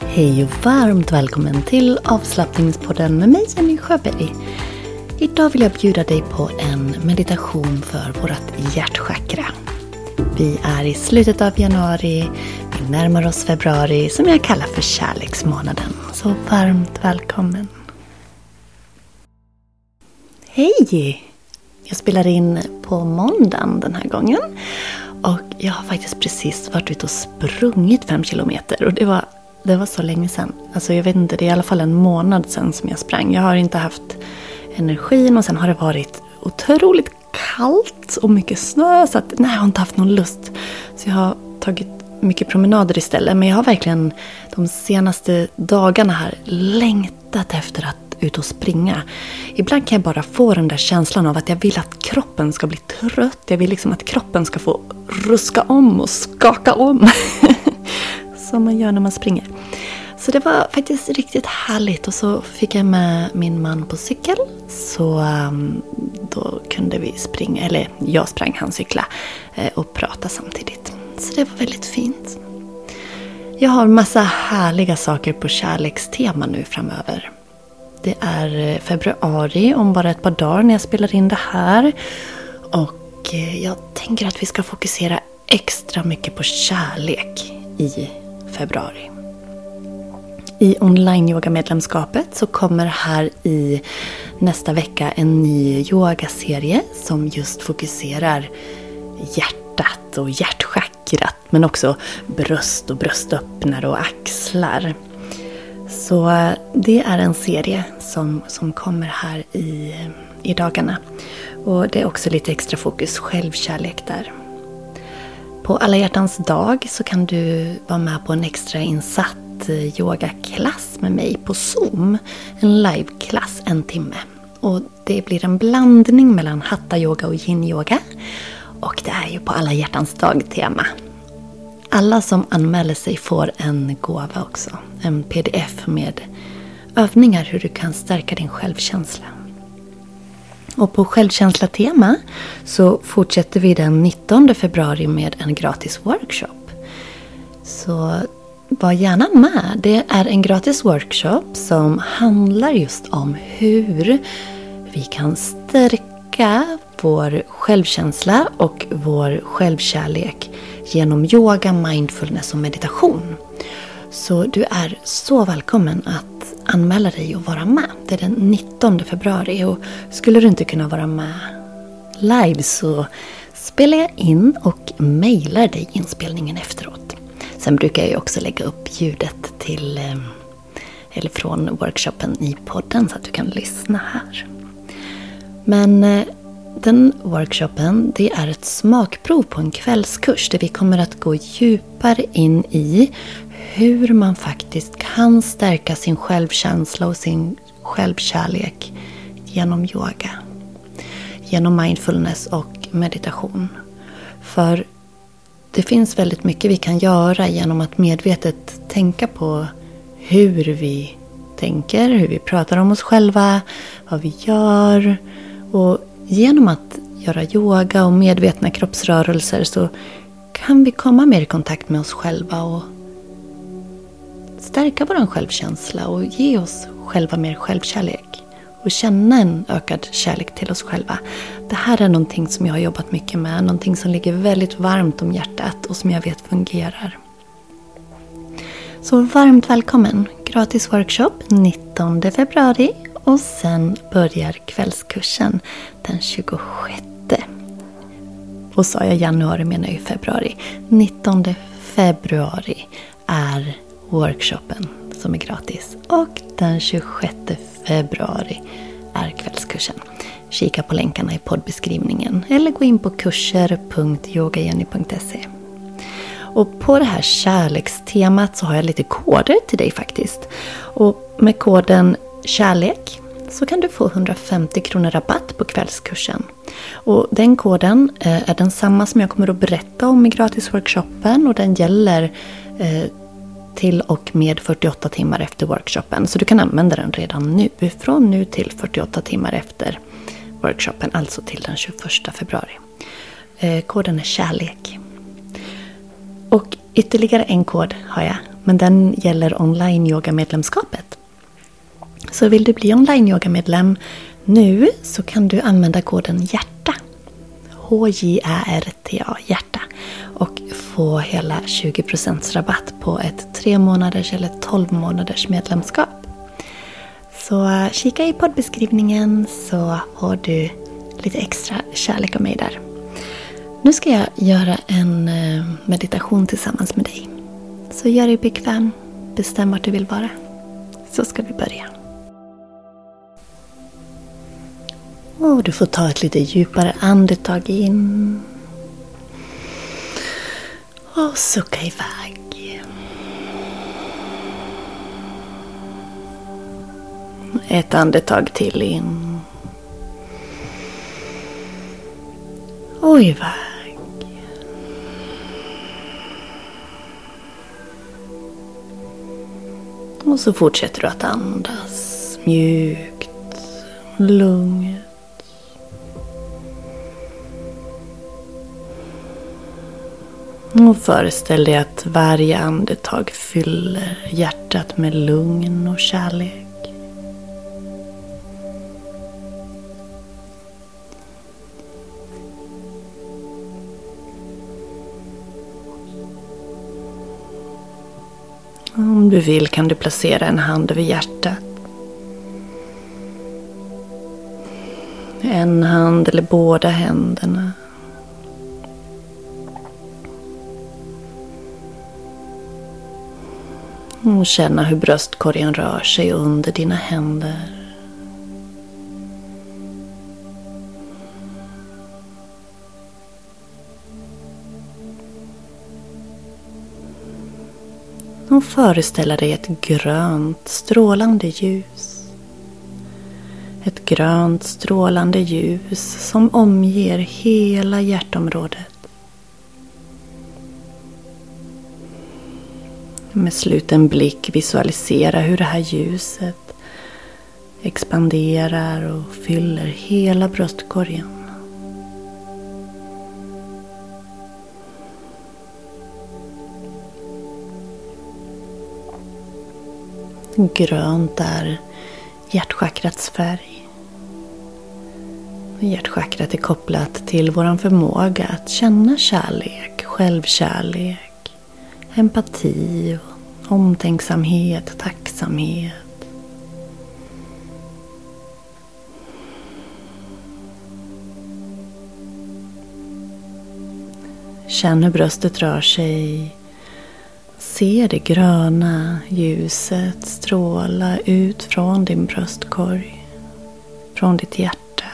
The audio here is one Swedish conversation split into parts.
Hej och varmt välkommen till avslappningspodden med mig Jenny Sjöberg. Idag vill jag bjuda dig på en meditation för vårt hjärtchakra. Vi är i slutet av januari, vi närmar oss februari som jag kallar för kärleksmånaden. Så varmt välkommen! Hej! Jag spelar in på måndagen den här gången. Och jag har faktiskt precis varit ute och sprungit fem kilometer och det var det var så länge sedan. Alltså jag vet inte, det är i alla fall en månad sedan som jag sprang. Jag har inte haft energin och sen har det varit otroligt kallt och mycket snö. Så att, nej, jag har inte haft någon lust. Så jag har tagit mycket promenader istället. Men jag har verkligen de senaste dagarna här längtat efter att ut och springa. Ibland kan jag bara få den där känslan av att jag vill att kroppen ska bli trött. Jag vill liksom att kroppen ska få ruska om och skaka om. som man gör när man springer. Så det var faktiskt riktigt härligt och så fick jag med min man på cykel. Så um, då kunde vi springa, eller jag sprang, han cykla eh, och prata samtidigt. Så det var väldigt fint. Jag har massa härliga saker på kärlekstema nu framöver. Det är eh, februari om bara ett par dagar när jag spelar in det här. Och eh, jag tänker att vi ska fokusera extra mycket på kärlek i februari. I online-yoga-medlemskapet så kommer här i nästa vecka en ny yogaserie som just fokuserar hjärtat och hjärtchakrat men också bröst och bröstöppnare och axlar. Så eh, det är en serie som, som kommer här i, i dagarna. Och det är också lite extra fokus självkärlek där. På alla hjärtans dag så kan du vara med på en extra insats yogaklass med mig på Zoom. En liveklass, en timme. Och det blir en blandning mellan hatta-yoga och yin-yoga. Och det är ju på alla hjärtans dag-tema. Alla som anmäler sig får en gåva också. En pdf med övningar hur du kan stärka din självkänsla. Och på självkänsla-tema så fortsätter vi den 19 februari med en gratis workshop. Så var gärna med. Det är en gratis workshop som handlar just om hur vi kan stärka vår självkänsla och vår självkärlek genom yoga, mindfulness och meditation. Så du är så välkommen att anmäla dig och vara med. Det är den 19 februari och skulle du inte kunna vara med live så spelar jag in och mejlar dig inspelningen efteråt. Sen brukar jag också lägga upp ljudet till eh, eller från workshopen i podden så att du kan lyssna här. Men eh, den workshopen det är ett smakprov på en kvällskurs där vi kommer att gå djupare in i hur man faktiskt kan stärka sin självkänsla och sin självkärlek genom yoga. Genom mindfulness och meditation. För det finns väldigt mycket vi kan göra genom att medvetet tänka på hur vi tänker, hur vi pratar om oss själva, vad vi gör. Och genom att göra yoga och medvetna kroppsrörelser så kan vi komma mer i kontakt med oss själva och stärka vår självkänsla och ge oss själva mer självkärlek. Och känna en ökad kärlek till oss själva. Det här är någonting som jag har jobbat mycket med. Någonting som ligger väldigt varmt om hjärtat och som jag vet fungerar. Så varmt välkommen! Gratis workshop 19 februari och sen börjar kvällskursen den 26. Och sa jag januari menar jag februari. 19 februari är workshopen som är gratis. Och den 26 februari är kvällskursen. Kika på länkarna i poddbeskrivningen eller gå in på kurser.yogajenny.se. Och på det här kärlekstemat så har jag lite koder till dig faktiskt. Och med koden KärLek så kan du få 150 kronor rabatt på kvällskursen. Och den koden eh, är densamma som jag kommer att berätta om i gratisworkshopen och den gäller eh, till och med 48 timmar efter workshopen. Så du kan använda den redan nu. Från nu till 48 timmar efter workshopen, alltså till den 21 februari. Eh, koden är kärlek. Och ytterligare en kod har jag Men den gäller online-yoga-medlemskapet. Så vill du bli online-yoga-medlem nu så kan du använda koden HJÄRTA. H-J-R-T-A, hjärta. Få hela 20% rabatt på ett 3 månaders eller 12 månaders medlemskap. Så eh, kika i poddbeskrivningen så får du lite extra kärlek av mig där. Nu ska jag göra en eh, meditation tillsammans med dig. Så gör dig bekväm, bestäm vart du vill vara. Så ska vi börja. Och du får ta ett lite djupare andetag in. Och sucka iväg. Ett andetag till in. Och iväg. Och så fortsätter du att andas mjukt, lugnt. Och föreställ dig att varje andetag fyller hjärtat med lugn och kärlek. Om du vill kan du placera en hand över hjärtat. En hand eller båda händerna. Och känna hur bröstkorgen rör sig under dina händer. Och föreställa dig ett grönt strålande ljus. Ett grönt strålande ljus som omger hela hjärtområdet. Med sluten blick visualisera hur det här ljuset expanderar och fyller hela bröstkorgen. Grönt är hjärtchakrats färg. Hjärtchakrat är kopplat till vår förmåga att känna kärlek, självkärlek, empati, omtänksamhet, tacksamhet. Känn hur bröstet rör sig Se det gröna ljuset stråla ut från din bröstkorg, från ditt hjärta.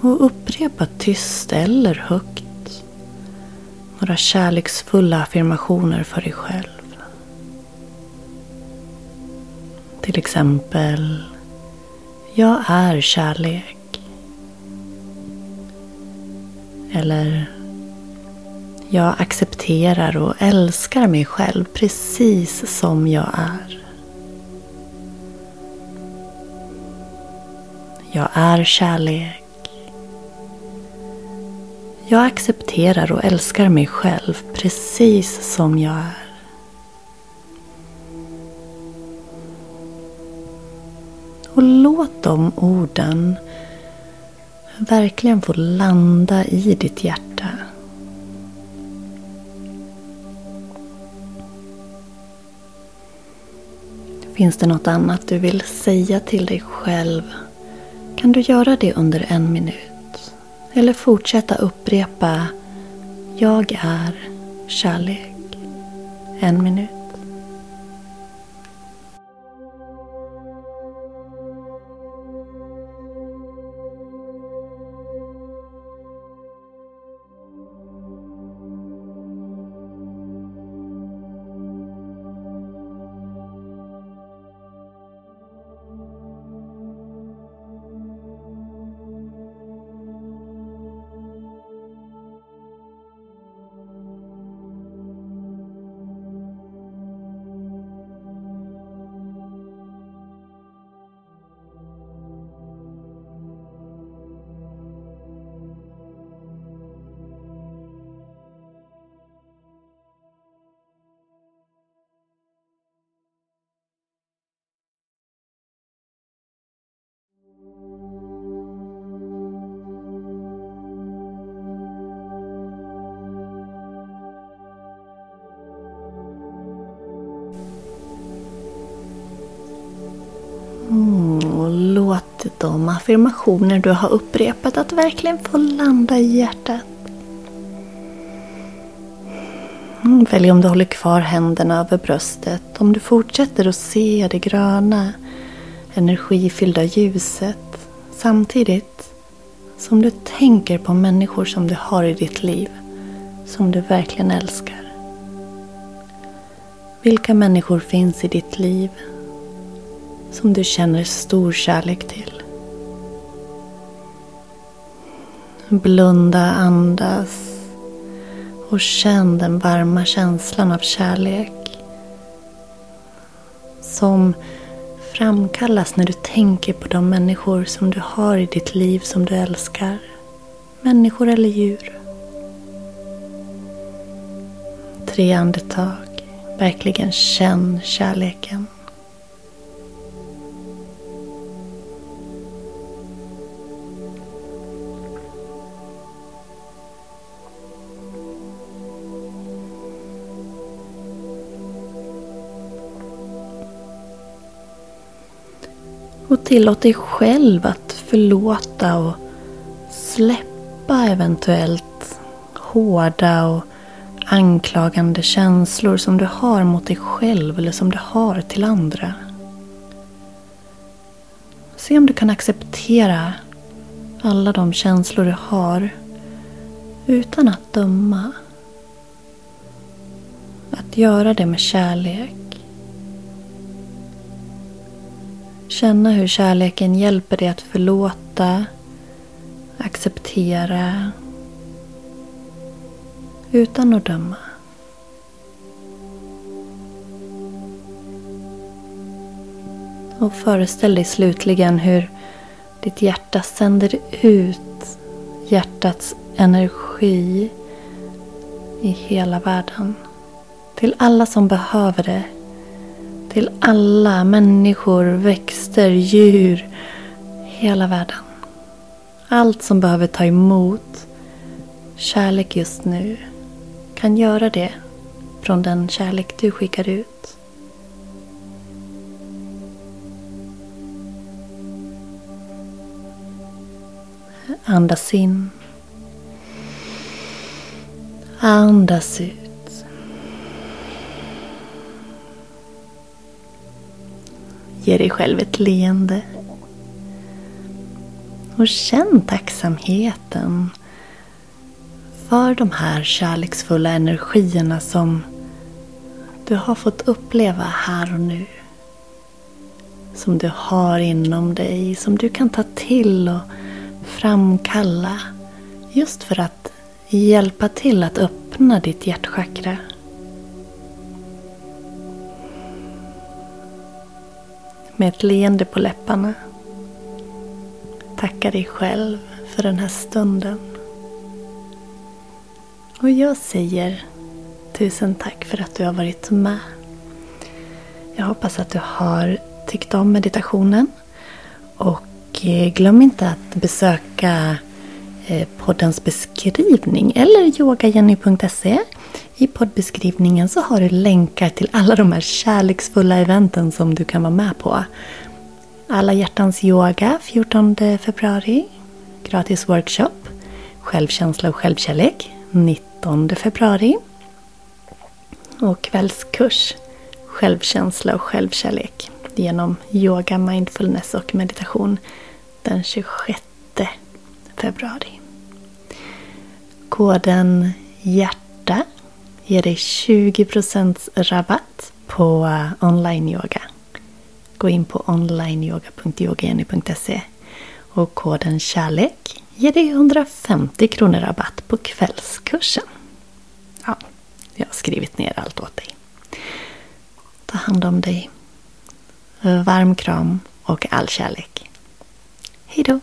Och upprepa tyst eller högt några kärleksfulla affirmationer för dig själv. Till exempel Jag är kärlek. Eller jag accepterar och älskar mig själv precis som jag är. Jag är kärlek. Jag accepterar och älskar mig själv precis som jag är. Och låt de orden verkligen få landa i ditt hjärta. Finns det något annat du vill säga till dig själv kan du göra det under en minut. Eller fortsätta upprepa Jag är kärlek. En minut. Och låt de affirmationer du har upprepat att verkligen få landa i hjärtat. Mm, välj om du håller kvar händerna över bröstet, om du fortsätter att se det gröna, energifyllda ljuset samtidigt som du tänker på människor som du har i ditt liv, som du verkligen älskar. Vilka människor finns i ditt liv som du känner stor kärlek till? Blunda, andas och känn den varma känslan av kärlek som framkallas när du tänker på de människor som du har i ditt liv som du älskar. Människor eller djur. Tre andetag. Verkligen känn kärleken. Och tillåt dig själv att förlåta och släppa eventuellt hårda och anklagande känslor som du har mot dig själv eller som du har till andra. Se om du kan acceptera alla de känslor du har utan att döma. Att göra det med kärlek. Känna hur kärleken hjälper dig att förlåta, acceptera utan att döma. Och föreställ dig slutligen hur ditt hjärta sänder ut hjärtats energi i hela världen. Till alla som behöver det. Till alla människor, växter, djur. Hela världen. Allt som behöver ta emot kärlek just nu kan göra det från den kärlek du skickar ut. Andas in. Andas ut. Ge dig själv ett leende. Och känn tacksamheten för de här kärleksfulla energierna som du har fått uppleva här och nu. Som du har inom dig, som du kan ta till och framkalla just för att hjälpa till att öppna ditt hjärtchakra. Med ett leende på läpparna tacka dig själv för den här stunden. Och jag säger tusen tack för att du har varit med. Jag hoppas att du har tyckt om meditationen. Och eh, glöm inte att besöka eh, poddens beskrivning eller yogajenny.se. I poddbeskrivningen så har du länkar till alla de här kärleksfulla eventen som du kan vara med på. Alla hjärtans yoga 14 februari. Gratis workshop. Självkänsla och självkärlek 19 februari. Och kvällskurs Självkänsla och självkärlek genom yoga, mindfulness och meditation den 26 februari. Koden HJÄRTA ger dig 20% rabatt på eh, online-yoga. Gå in på onlineyoga.yogajenny.se och koden KärLEK ger dig 150 kronor rabatt på kvällskursen. Ja, jag har skrivit ner allt åt dig. Ta hand om dig. Varm kram och all kärlek. Hejdå!